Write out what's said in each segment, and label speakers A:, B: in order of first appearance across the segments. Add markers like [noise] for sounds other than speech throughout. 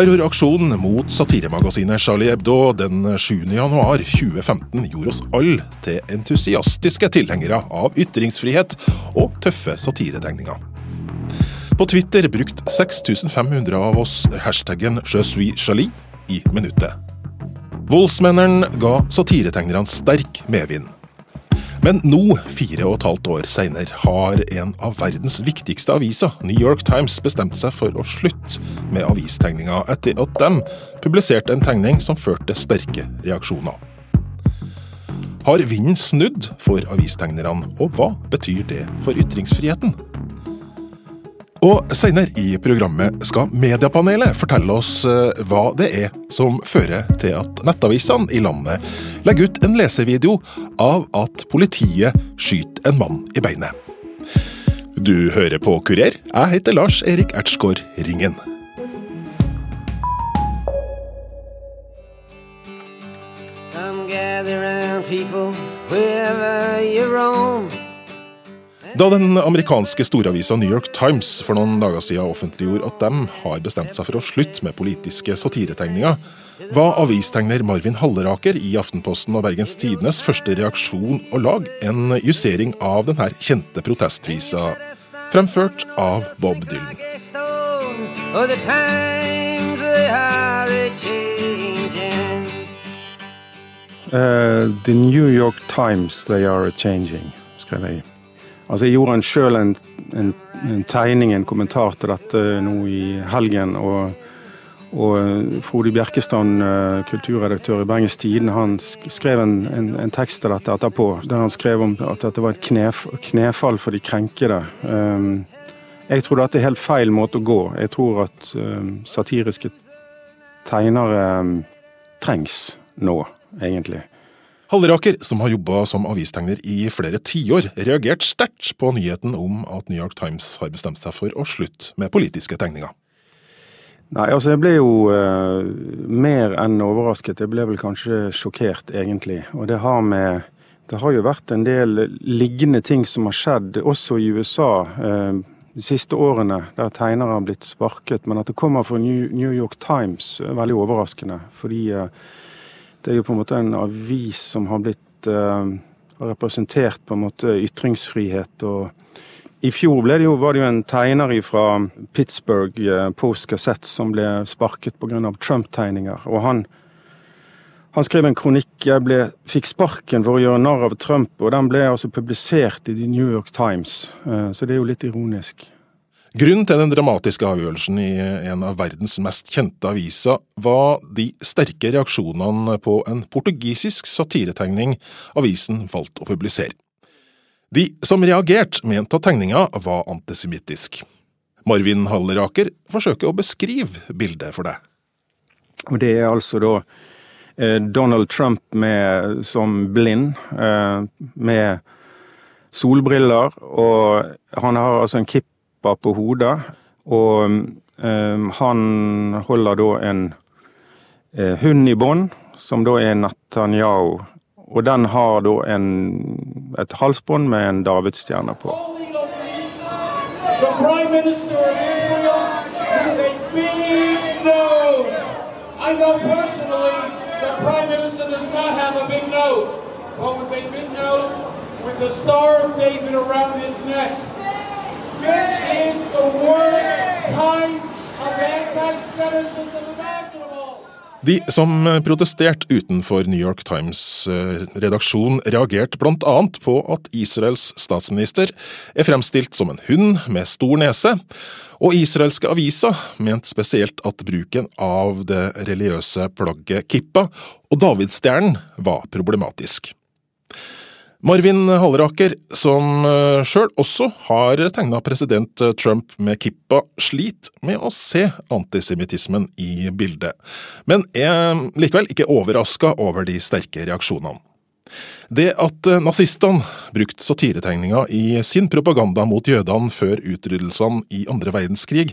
A: Terroraksjonen mot satiremagasinet Charlie Hebdo den 7. januar 2015 gjorde oss alle til entusiastiske tilhengere av ytringsfrihet og tøffe satiretegninger. På Twitter brukte 6500 av oss hashtaggen 'Je suis Charlie' i minuttet. Voldsmennene ga satiretegnerne sterk medvind. Men nå, fire og et halvt år senere, har en av verdens viktigste aviser, New York Times, bestemt seg for å slutte med avistegninga etter at de publiserte en tegning som førte sterke reaksjoner. Har vinden snudd for avistegnerne, og hva betyr det for ytringsfriheten? Og Senere i programmet skal Mediepanelet fortelle oss eh, hva det er som fører til at nettavisene i landet legger ut en lesevideo av at politiet skyter en mann i beinet. Du hører på Kurer. Jeg heter Lars Erik Ertsgaard Ringen. Come gather people wherever you roam. Da den amerikanske storavisa New York Times for noen dager siden offentliggjorde at de har bestemt seg for å slutte med politiske satiretegninger, var avistegner Marvin Halleraker i Aftenposten og Bergens Tidenes første reaksjon å lage en justering av denne kjente protestvisa, fremført av Bob Dylan.
B: Uh, the New York Times, they are changing, skrev jeg. Altså, jeg gjorde sjøl en, en, en, tegning, en kommentar til dette nå i helgen. Og, og eh, Frode Bjerkestrand, eh, kulturredaktør i Bergens Tidende, han skrev en, en, tekst til dette etterpå, der han skrev om at dette var et knef, knefall for de krenkede. Um, jeg tror dette er helt feil måte å gå. Jeg tror at um, satiriske tegnere um, trengs nå, egentlig.
A: Halleraker, som har jobba som avistegner i flere tiår, reagerte sterkt på nyheten om at New York Times har bestemt seg for å slutte med politiske tegninger.
B: Nei, altså jeg ble jo uh, mer enn overrasket. Jeg ble vel kanskje sjokkert, egentlig. Og det har med Det har jo vært en del liggende ting som har skjedd, også i USA. Uh, de siste årene, der tegnere har blitt sparket. Men at det kommer fra New York Times, er veldig overraskende. Fordi uh, det er jo på en måte en avis som har blitt uh, representert på en måte ytringsfrihet. og I fjor det jo, var det jo en tegner fra Pittsburgh uh, Post Gazette som ble sparket pga. Trump-tegninger. og han han skrev en kronikk jeg ble, fikk sparken for å gjøre narr av Trump, og den ble altså publisert i The New York Times. Så det er jo litt ironisk.
A: Grunnen til den dramatiske avgjørelsen i en av verdens mest kjente aviser var de sterke reaksjonene på en portugisisk satiretegning avisen valgte å publisere. De som reagerte, mente at tegninga var antisemittisk. Marvin Halleraker forsøker å beskrive bildet for deg.
B: Det er altså da eh, Donald Trump med, som blind, eh, med solbriller, og han har altså en kipp kappa på hodet. Og eh, han holder da en eh, hund i bånd, som da er Netanyahu. Og den har da en, et halsbånd med en davidsstjerne på. With a. Star of David around his neck. This is the worst kind of anti-Semitism imaginable.
A: De som protesterte utenfor New York Times redaksjonen redaksjon, reagerte annet på at Israels statsminister er fremstilt som en hund med stor nese, og israelske aviser mente spesielt at bruken av det religiøse plagget kippa og davidsstjernen var problematisk. Marvin Halleraker, som eh, sjøl også har tegna president Trump med kippa, sliter med å se antisemittismen i bildet, men er likevel ikke overraska over de sterke reaksjonene. Det at nazistene brukte satiretegninga i sin propaganda mot jødene før utryddelsene i andre verdenskrig,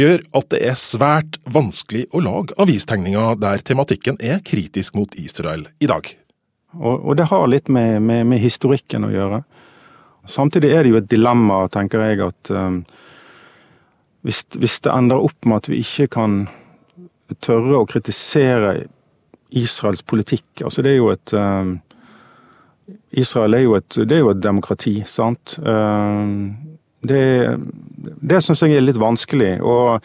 A: gjør at det er svært vanskelig å lage avistegninger der tematikken er kritisk mot Israel i dag.
B: Og, og det har litt med, med, med, historikken å gjøre. Samtidig er det jo et dilemma, tenker jeg, at um, hvis, hvis, det ender opp med at vi ikke kan tørre å kritisere Israels politikk. Altså det er jo et um, Israel er jo et, er jo et demokrati, sant. Um, det, det syns jeg er litt vanskelig. og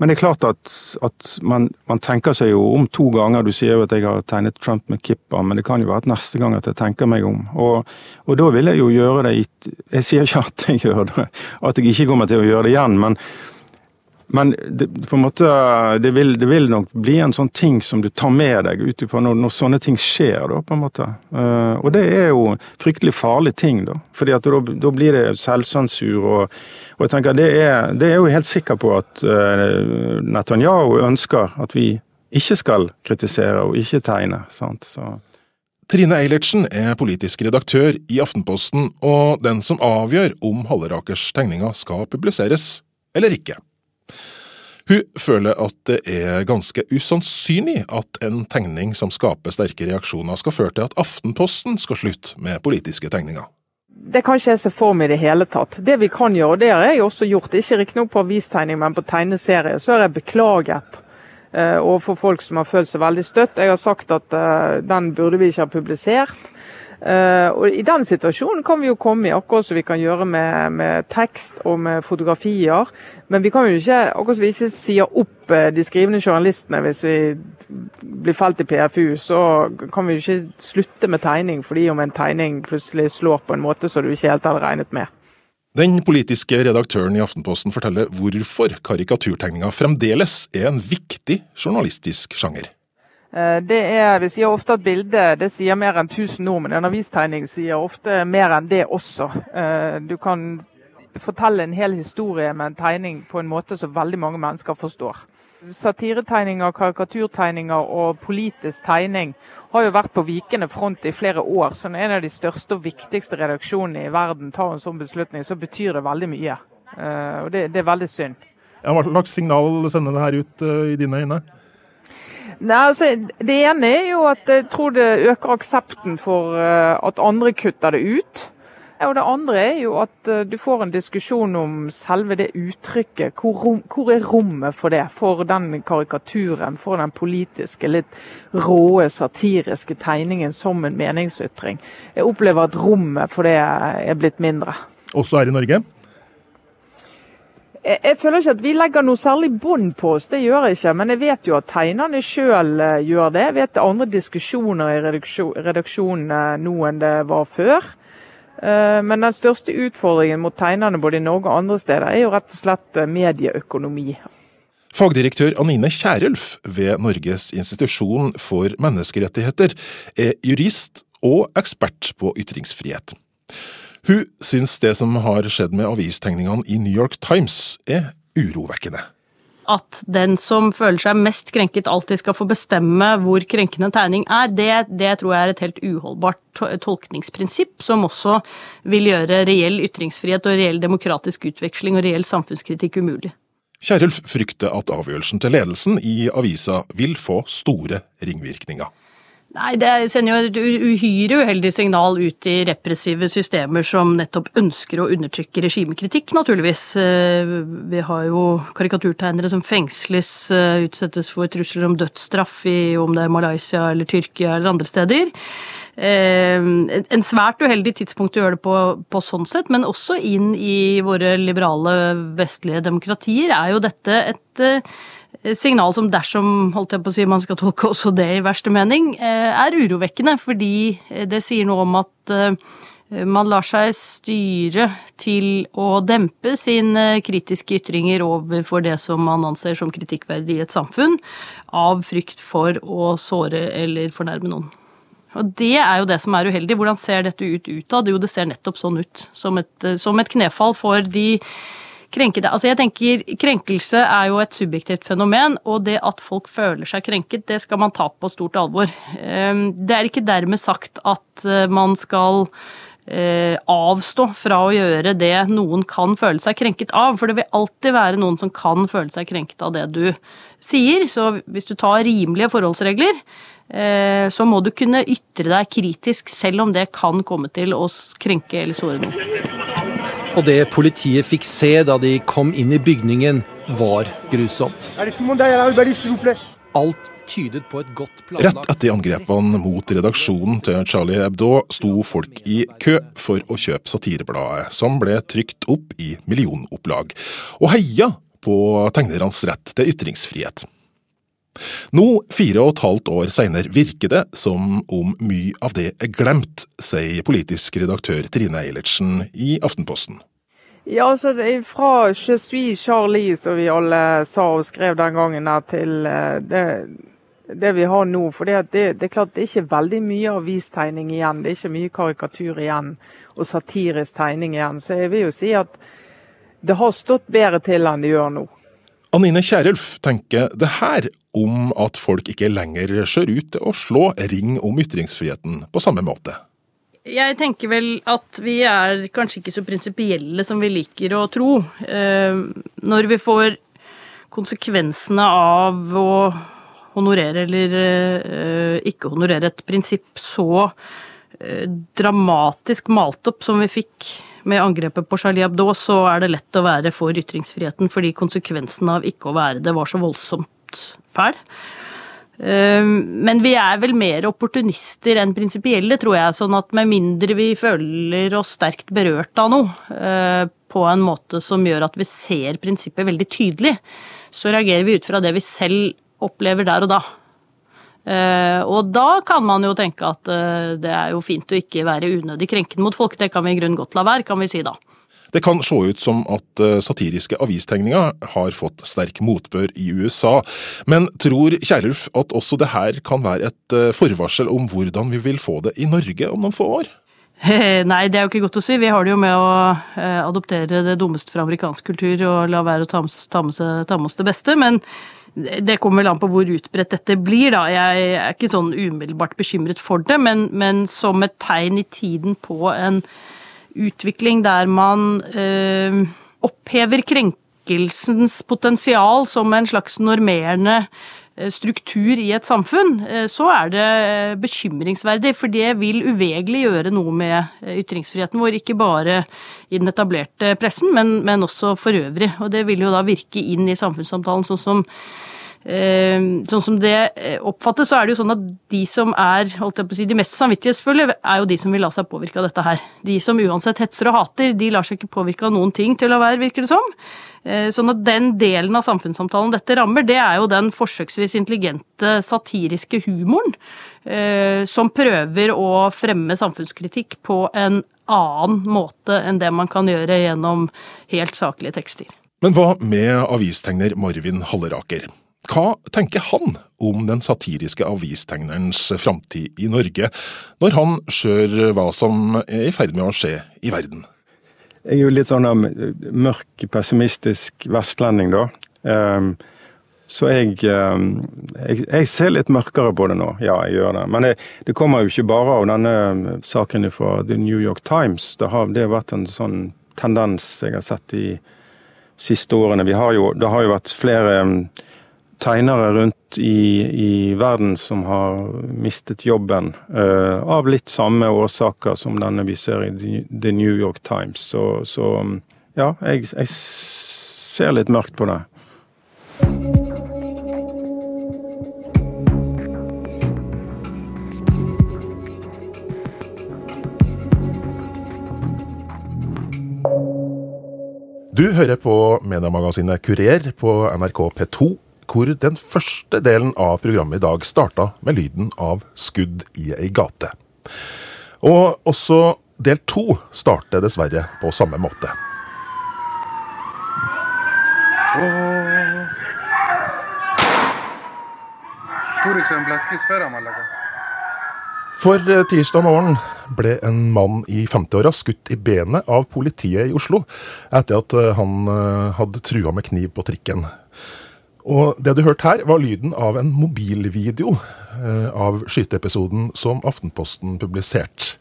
B: men det er klart at, at man, man, tenker seg jo om to ganger. Du sier jo at jeg har tegnet Trump med kippa, men det kan jo være at neste gang at jeg tenker meg om. Og, og da vil jeg jo gjøre det i Jeg sier ikke at jeg gjør det, at jeg ikke kommer til å gjøre det igjen, men men det, på en måte, det vil, det vil, nok bli en sånn ting som du tar med deg ut ifra når, når, sånne ting skjer. da, på en måte. Uh, og det er jo fryktelig farlig ting, da. fordi da, da blir det selvsensur. Og, og, jeg tenker, det er, det er jo helt sikker på at uh, Netanyahu ønsker at vi ikke skal kritisere og ikke tegne. sant, så...
A: Trine Eilertsen er politisk redaktør i Aftenposten, og den som avgjør om Hallerakers tegninger skal publiseres eller ikke. Hun føler at det er ganske usannsynlig at en tegning som skaper sterke reaksjoner, skal føre til at Aftenposten skal slutte med politiske tegninger.
C: Det kan ikke jeg se for meg i det hele tatt. Det vi kan gjøre, og det har jeg også gjort. Ikke riktignok på avistegning, men på tegneserie. Så har jeg beklaget uh, overfor folk som har følt seg veldig støtt. Jeg har sagt at uh, den burde vi ikke ha publisert. Uh, og I den situasjonen kan vi jo komme i, akkurat som vi kan gjøre med, med, tekst og med fotografier. Men vi kan jo ikke akkurat som vi ikke sier opp uh, de skrivende journalistene hvis vi blir felt i PFU, så kan vi jo ikke slutte med tegning fordi om en tegning plutselig slår på en måte som du ikke helt hadde regnet med.
A: Den politiske redaktøren i Aftenposten forteller hvorfor karikaturtegninga fremdeles er en viktig journalistisk sjanger.
C: Eh, det er, Vi sier ofte at bildet det sier mer enn 1000 ord, men en avistegning sier ofte mer enn det også. Eh, du kan fortelle en hel historie med en tegning på en måte som veldig mange mennesker forstår. Satiretegninger, karikaturtegninger og politisk tegning har jo vært på vikende front i flere år. Så når en av de største og viktigste redaksjonene i verden tar en sånn beslutning, så betyr det veldig mye. Eh, og det, det er veldig synd.
A: Hva slags signal sender det her ut i dine øyne?
C: Nei, altså, Det ene er jo at jeg tror det øker aksepten for uh, at andre kutter det ut. Og Det andre er jo at uh, du får en diskusjon om selve det uttrykket. Hvor, rom, hvor, er rommet for det? For den karikaturen, for den politiske, litt råe, satiriske tegningen som en meningsytring. Jeg opplever at rommet for det er blitt mindre.
A: Også her i Norge?
C: Jeg, jeg, føler ikke at vi legger noe særlig bånd på oss, det gjør jeg ikke. Men jeg vet jo at tegnerne sjøl eh, gjør det. Jeg vet det er andre diskusjoner i redaksjonen nå enn det var før. Eh, men den største utfordringen mot tegnerne både i Norge og andre steder, er jo rett og slett eh, medieøkonomi.
A: Fagdirektør Anine Kierulf ved Norges institusjon for menneskerettigheter er jurist og ekspert på ytringsfrihet. Hun syns det som har skjedd med avistegningene i New York Times er urovekkende.
D: At den som føler seg mest krenket, alltid skal få bestemme hvor krenkende tegning er, det, det tror jeg er et helt uholdbart tolkningsprinsipp, som også vil gjøre reell ytringsfrihet og reell demokratisk utveksling og reell samfunnskritikk umulig.
A: Kjerulf frykter at avgjørelsen til ledelsen i avisa vil få store ringvirkninger.
D: Nei, det sender jo et uhyre uheldig signal ut i repressive systemer som nettopp ønsker å undertrykke regimekritikk, naturligvis. Eh, vi har jo karikaturtegnere som fengsles, eh, utsettes for trusler om dødsstraff i om det er Malaysia eller Tyrkia eller andre steder. Eh, en svært uheldig tidspunkt å gjøre det på, på sånn sett, men også inn i våre liberale vestlige demokratier er jo dette et signal som dersom holdt jeg på å si, man skal tolke også det i verste mening, eh, er urovekkende. Fordi eh, det sier noe om at eh, man lar seg styre til å dempe sine kritiske ytringer overfor det som man anser som kritikkverdig i et samfunn, av frykt for å såre eller fornærme noen. Og Det er jo det som er uheldig. Hvordan ser dette ut utad? Jo, det ser nettopp sånn ut. Som et, som et knefall for de krenkede. Altså jeg tenker Krenkelse er jo et subjektivt fenomen, og det at folk føler seg krenket, det skal man ta på stort alvor. Ehm, det er ikke dermed sagt at eh, man skal eh, avstå fra å gjøre det noen kan føle seg krenket av. For det vil alltid være noen som kan føle seg krenket av det du sier. Så hvis du tar rimelige forholdsregler, eh, så må du kunne ytre deg kritisk selv om det kan komme til å krenke eller såre noen.
E: Og det politiet fikk se da de kom inn i bygningen, var grusomt. Alt tydet på et godt planlagt
A: Rett etter angrepene mot redaksjonen til Charlie Hebdo sto folk i kø for å kjøpe satirebladet, som ble trykt opp i millionopplag, og heia på tegnernes rett til ytringsfrihet. Nå, fire og et halvt år senere, virker det som om mye av det er glemt, sier politisk redaktør Trine Eilertsen i Aftenposten.
C: Ja, altså Fra 'Je suis Charlie', som vi alle sa og skrev den gangen, til eh, det, det vi har nå. For det, det, er klart det er ikke veldig mye avistegning igjen. Det er ikke mye karikatur igjen og satirisk tegning igjen. Så jeg vil jo si at det har stått bedre til enn det gjør nå.
A: Anine Kierulf tenker det her om at folk ikke lenger ser ut til å slå ring om ytringsfriheten på samme måte.
D: Jeg tenker vel at vi er kanskje ikke så prinsipielle som vi liker å tro. Eh, når vi får konsekvensene av å honorere eller eh, ikke honorere et prinsipp så eh, dramatisk malt opp som vi fikk med angrepet på Charlie Hebdo, så er det lett å være for ytringsfriheten, fordi konsekvensen av ikke å være det var så voldsomt fæl. Ehm, men vi er vel mer opportunister enn prinsipielle, tror jeg. Sånn at med mindre vi føler oss sterkt berørt av noe, eh, på en måte som gjør at vi ser prinsippet veldig tydelig, så reagerer vi ut fra det vi selv opplever der og da. Eh, og da kan man jo tenke at uh, det er jo fint å ikke være unødig krenkende mot folk. Det kan vi i grunnen godt la være, kan vi si da.
A: Det kan se ut som at uh, satiriske avistegninger har fått sterk motbør i USA, men tror Kierulf at også det her kan være et forvarsel om hvordan vi vil få det i Norge om noen få år? [laughs]
D: Nei, det er jo ikke godt å si. Vi har det jo med å adoptere det dummeste fra amerikansk kultur og la være å ta med, ta med, ta med oss det beste. Men det kommer vel an på hvor utbredt dette blir, da. Jeg er ikke sånn umiddelbart bekymret for det, men, men som et tegn i tiden på en utvikling der man øh, opphever krenkelsens potensial som en slags normerende struktur i et samfunn, eh, så er det eh, bekymringsverdig. For det vil uvegerlig gjøre noe med ytringsfriheten vår. Ikke bare i den etablerte pressen, men, men også for øvrig. Og det vil jo da virke inn i samfunnssamtalen, sånn som sånn som det eh, oppfattes, så er det jo sånn at de som er holdt jeg på å si, de mest samvittighetsfulle, er jo de som vil la seg påvirke av dette her. De som uansett hetser og hater, de lar seg ikke påvirke av noen ting til å være, virker det som. Eh, sånn at den delen av samfunnssamtalen dette rammer, det er jo den forsøksvis intelligente satiriske humoren eh, som prøver å fremme samfunnskritikk på en annen måte enn det man kan gjøre gjennom helt saklige tekster.
A: Men hva med avistegner Marvin Halleraker? Hva tenker han om den satiriske avistegnerens framtid i Norge, når han ser hva som er i ferd med å skje i verden?
B: Jeg er jo litt sånn um, mørk, pessimistisk vestlending, da. Um, så jeg, um, jeg, jeg, ser litt mørkere på det nå. Ja, jeg gjør det. Men det, det kommer jo ikke bare av denne saken fra The New York Times. Det har, det har vært en sånn tendens jeg har sett de siste årene. Har jo, det har jo vært flere tegnere rundt i, i, verden som har mistet jobben, uh, av litt samme årsaker som denne vi ser i The New York Times. Så, så ja, jeg, jeg, ser litt mørkt på det.
A: Du hører på mediemagasinet Kurer på NRK P2 hvor den første delen av programmet i dag starta med lyden av skudd i ei gate. Og også del to starter dessverre på samme måte. For eh, tirsdag morgen ble en mann i 50-åra skutt i benet av politiet i Oslo etter at eh, han eh, hadde trua med kniv på trikken. Og det du hørte her, var lyden av en mobilvideo eh, av skyteepisoden som Aftenposten publiserte.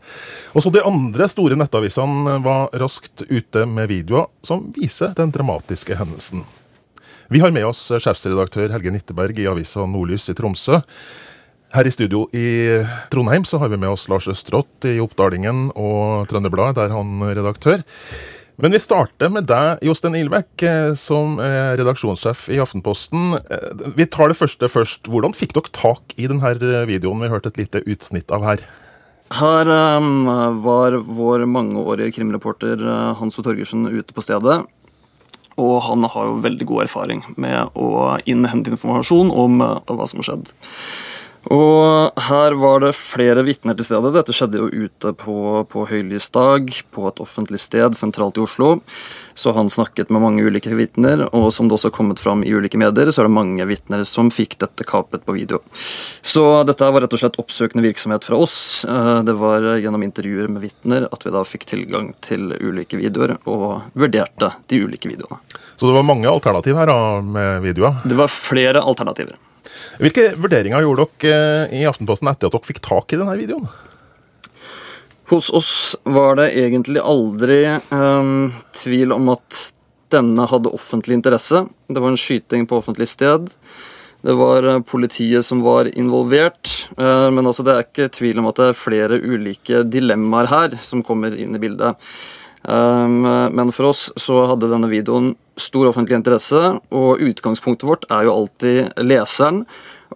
A: Også de andre store nettavisene var raskt ute med videoer som viser den dramatiske hendelsen. Vi har med oss sjefsredaktør Helge Nitteberg i avisa Nordlys i Tromsø. Her i studio i Trondheim så har vi med oss Lars Østrått i Oppdalingen og Trønderbladet, der han er redaktør. Men vi starter med deg, Jostein Ilbekk, eh, som er redaksjonssjef i Aftenposten. Eh, vi tar det første først. Hvordan fikk dere tak i denne videoen vi hørte et lite utsnitt av her?
F: Her um, var vår mangeårige krimreporter Hans O. Torgersen ute på stedet. Og han har jo veldig god erfaring med å innhente informasjon om hva som har skjedd. Og her var det flere vitner til stede. Dette skjedde jo ute på, på høylysdag, på et offentlig sted sentralt i Oslo. Så han snakket med mange ulike vitner, og som det også har kommet fram i ulike medier, så er det mange vitner som fikk dette kapet på video. Så dette var rett og slett oppsøkende virksomhet fra oss. Eh, det var gjennom intervjuer med vitner at vi da fikk tilgang til ulike videoer, og vurderte de ulike videoene.
A: Så det var mange alternativ her da, med videoer?
F: Det var flere alternativer.
A: Hvilke vurderinger gjorde dere eh, i Aftenposten etter at dere fikk tak i denne videoen?
F: Hos oss var det egentlig aldri um, tvil om at denne hadde offentlig interesse. Det var en skyting på offentlig sted. Det var eh, politiet som var involvert. Men altså, det er ikke tvil om at det er flere ulike dilemmaer her som kommer inn i bildet. Um, men for oss så hadde denne videoen stor offentlig interesse, og utgangspunktet vårt er jo alltid leseren.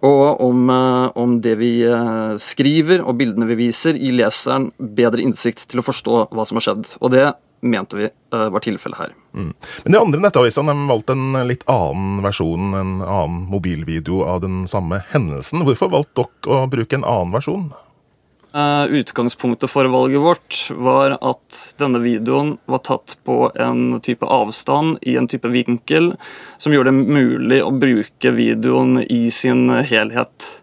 F: Og om, uh, om det vi uh, skriver og bildene vi viser, gir leseren bedre innsikt til å forstå hva som har skjedd. Og det mente vi uh, var tilfellet her.
A: Mm. Men De andre nettavisene valgte en litt annen versjon, en annen mobilvideo av den samme hendelsen. Hvorfor valgte dere å bruke en annen versjon?
F: Uh, utgangspunktet for valget vårt var at denne videoen var tatt på en type avstand, i en type vinkel, som gjorde det mulig å bruke videoen i sin helhet.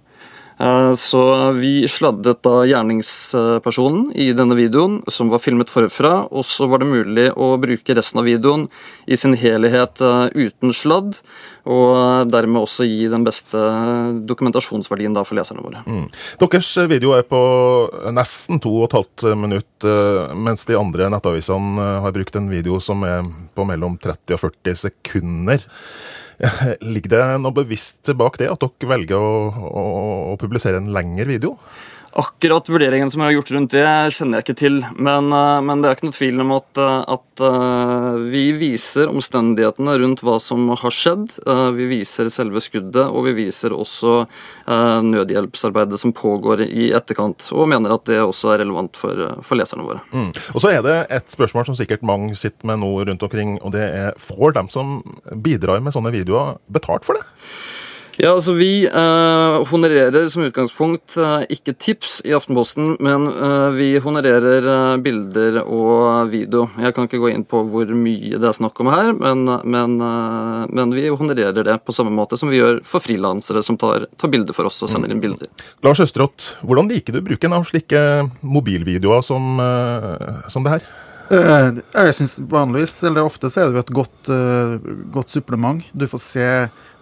F: Uh, så vi sladdet da gjerningspersonen i denne videoen, som var filmet forfra, og så var det mulig å bruke resten av videoen i sin helhet uh, uten sladd og dermed også gi den beste dokumentasjonsverdien da for leserne våre. Mm.
A: Deres video er på nesten 2,5 minutt, eh, mens de andre nettavisene eh, har brukt en video som er på mellom 30 og 40 sekunder. [laughs] Ligger det noe bevisst bak det, at dere velger å, å, å publisere en lengre video?
F: Akkurat vurderingen som jeg har gjort rundt det, kjenner jeg ikke til. Men, eh, men det er ikke noe tvil om at, eh, at, eh, vi viser omstendighetene rundt hva som har skjedd. Vi viser selve skuddet, og vi viser også nødhjelpsarbeidet som pågår i etterkant. Og mener at det også er relevant for, for leserne våre.
A: Mm. Og Så er det et spørsmål som sikkert mange sitter med nå rundt omkring, og det er får dem som bidrar med sånne videoer, betalt for det?
F: Ja, altså Vi eh, honorerer som utgangspunkt eh, ikke tips i Aftenposten, men eh, vi honorerer eh, bilder og video. Jeg kan ikke gå inn på hvor mye det er snakk om her, men, men, eh, men vi honorerer det på samme måte som vi gjør for frilansere som tar, tar bilder for oss og sender inn bilder.
A: Lars Østerått, hvordan liker du bruken av slike mobilvideoer som, som det her?
G: Jeg synes vanligvis, eller ofte, så er det jo et godt, godt supplement. Du får se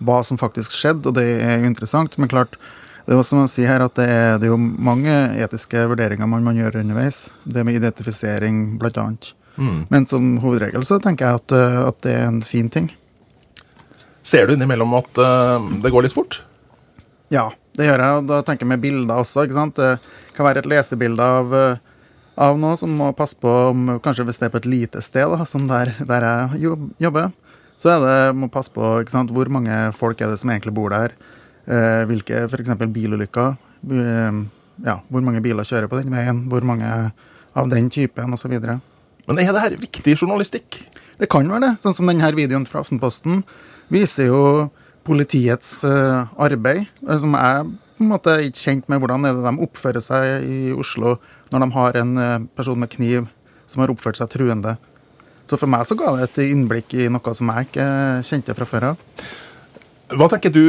G: hva som faktisk skjedde, og det er jo interessant. Men klart, det er jo som man sier her, at det er, det er jo mange etiske vurderinger man, man gjør underveis. Det med identifisering, blant annet. Mm. Men som hovedregel så tenker jeg at, eh, at, det er en fin ting.
A: Ser du innimellom at det går litt fort?
G: Ja, det gjør jeg. Og da tenker jeg med bilder også. ikke sant? Det kan være et lesebilde av, eh, av noe som må passe på om Kanskje hvis det er på et lite sted, da, som der, der jeg jobber så er det, må passe på sant, hvor mange folk er det som egentlig bor der. Eh, hvilke f.eks. bilulykker. Eh, ja, hvor mange biler kjører på den veien. Hvor mange av den typen osv.
A: Men er det her viktig journalistikk?
G: Det kan være det. Sånn som denne videoen fra Aftenposten viser jo politiets eh, arbeid. Eh, som er på en måte ikke kjent med hvordan er det de oppfører seg i Oslo når de har en eh, person med kniv som har oppført seg truende. Så for meg så ga det et innblikk i noe som jeg ikke kjente fra før av.
A: Hva tenker du,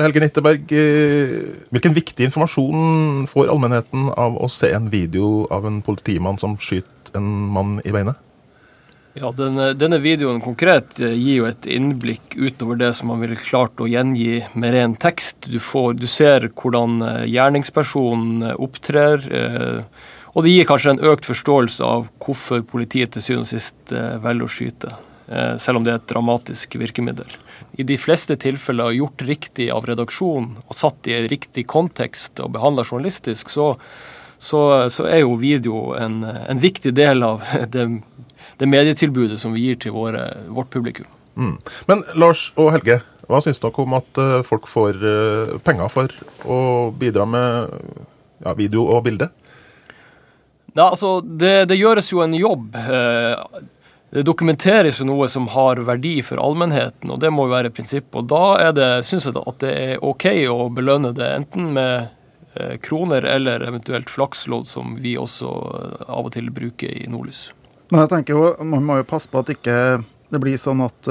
A: Helge Nitteberg? Hvilken viktig informasjon får allmennheten av å se en video av en politimann som skyter en mann i beinet?
H: Ja, denne, denne, videoen konkret eh, gir jo et innblikk utover det som man ville klart å gjengi med ren tekst. Du, får, du ser hvordan eh, gjerningspersonen eh, opptrer. Eh, og det gir kanskje en økt forståelse av hvorfor politiet til syvende og sist eh, velger å skyte, eh, selv om det er et dramatisk virkemiddel. I de fleste tilfeller gjort riktig av redaksjonen og satt i en riktig kontekst og behandla journalistisk, så, så, så, er jo video en, en viktig del av [laughs] det, det medietilbudet som vi gir til våre, vårt publikum.
A: Mm. Men Lars og Helge, hva syns dere om at uh, folk får penger for å bidra med ja, video og bilde?
H: Ja, altså, det, det, gjøres jo en jobb. Uh, det dokumenteres jo noe som har verdi for allmennheten, og det må jo være prinsippet. Og da er syns jeg at det er OK å belønne det, enten med kroner eller eventuelt flakslodd, som vi også av og til bruker i Nordlys.
G: Men jeg tenker jo, Man må jo passe på at ikke det blir sånn at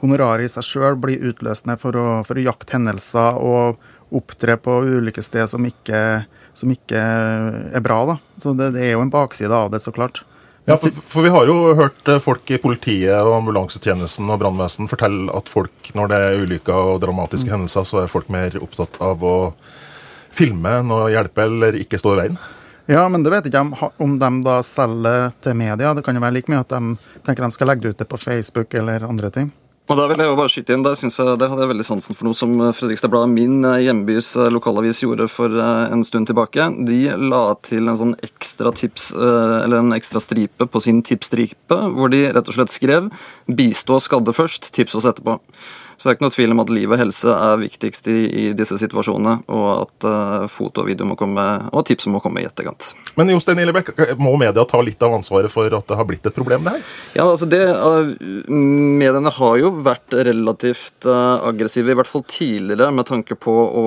G: honoraret i seg sjøl blir utløsende for å, for å, jakte hendelser og opptre på ulike steder som ikke, som ikke er bra. da. Så det, det, er jo en bakside av det, så klart.
A: Ja, for, for, Vi har jo hørt eh, folk i politiet og ambulansetjenesten og brannvesen fortelle at folk, når det er ulykker og dramatiske mm. hendelser, så er folk mer opptatt av å filme enn å hjelpe eller ikke stå i veien.
G: Ja, men det vet ikke om de da selger til media. Det kan jo være like mye at de tenker de skal legge det ut på Facebook eller andre ting.
F: Og da vil jeg jo bare skyte inn, der, jeg, der hadde jeg veldig sansen for noe som Fredrikstad Blad, min eh, hjembys eh, lokalavis, gjorde for eh, en stund tilbake. De la til en sånn ekstra tips, eller en ekstra stripe på sin tipsstripe, hvor de rett og slett skrev 'bistå skadde først, tips oss etterpå'. Så det er ikke noe tvil om at liv og helse er viktigst i, i disse situasjonene, og at uh, foto og video må komme, og tips må komme i etterkant.
A: Men Jostein Illebekk, må media ta litt av ansvaret for at det har blitt et problem, det her?
F: Ja, altså det, uh, Mediene har jo vært relativt uh, aggressive, i hvert fall tidligere, med tanke på å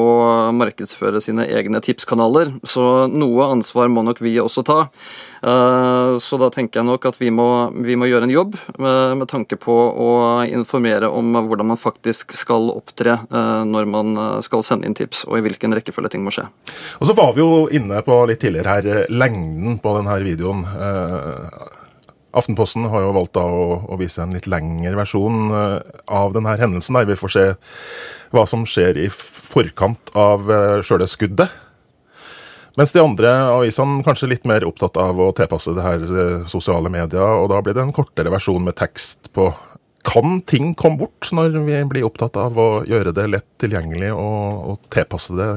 F: markedsføre sine egne tipskanaler. Så noe ansvar må nok vi også ta. Så da tenker jeg nok at vi må, vi må gjøre en jobb med, med tanke på å informere om hvordan man faktisk faktisk skal opptre eh, når man eh, skal sende inn tips, og i hvilken rekkefølge ting må skje.
A: Og Så var vi jo inne på litt tidligere her, eh, lengden på denne videoen. Aftenposten har jo valgt å, å, vise en litt lengre versjon av denne hendelsen, der vi får se hva som skjer i forkant av sjøle skuddet. Mens de andre avisene kanskje litt mer opptatt av å tilpasse det her sosiale medier, og da blir det en kortere versjon med tekst på kan ting komme bort når vi blir opptatt av å gjøre det lett tilgjengelig og, og tilpasse det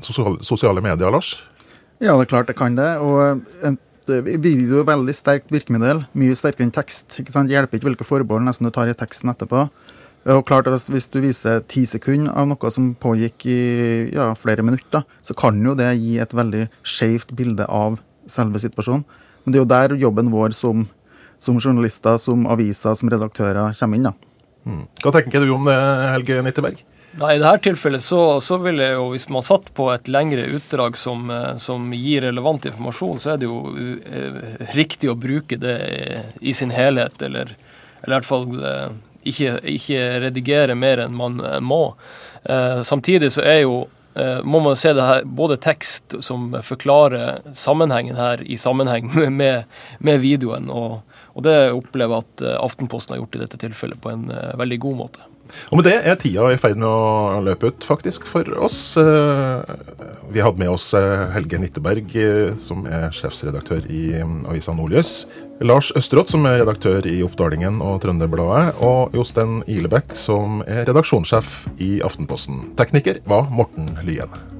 A: sosiale, medier, Lars?
G: Ja, det er klart det kan det. Og en video er veldig sterkt virkemiddel. Mye sterkere enn tekst. ikke sant? Hjelper ikke hvilke forbehold nesten du tar i teksten etterpå. Og klart Hvis du viser ti sekunder av noe som pågikk i ja, flere minutter, så kan jo det gi et veldig skjevt bilde av selve situasjonen. Men det er jo der jobben vår som som journalister, som aviser, som redaktører kommer inn. da.
A: Mm. Hva tenker du om det, Helge Nitteberg?
H: Nei, I dette tilfellet så, så vil jeg jo, hvis man satt på et lengre utdrag som, eh, som gir relevant informasjon, så er det jo uh, riktig å bruke det i sin helhet, eller, eller i hvert fall uh, ikke, ikke, redigere mer enn man uh, må. samtidig så er jo må man se det her, både tekst som forklarer sammenhengen her i sammenheng [laughs] med, med videoen, og, og det opplever jeg at eh, Aftenposten har gjort i dette tilfellet på en uh, veldig god måte.
A: Og med det er tida i ferd med å løpe ut, faktisk, for oss. Vi hadde med oss Helge Nitteberg, som er sjefsredaktør i avisa Nordlys. Lars Østerått, som er redaktør i Oppdalingen og Trønderbladet. Og Jostein Ilebekk, som er redaksjonssjef i Aftenposten. Tekniker var Morten Lyen.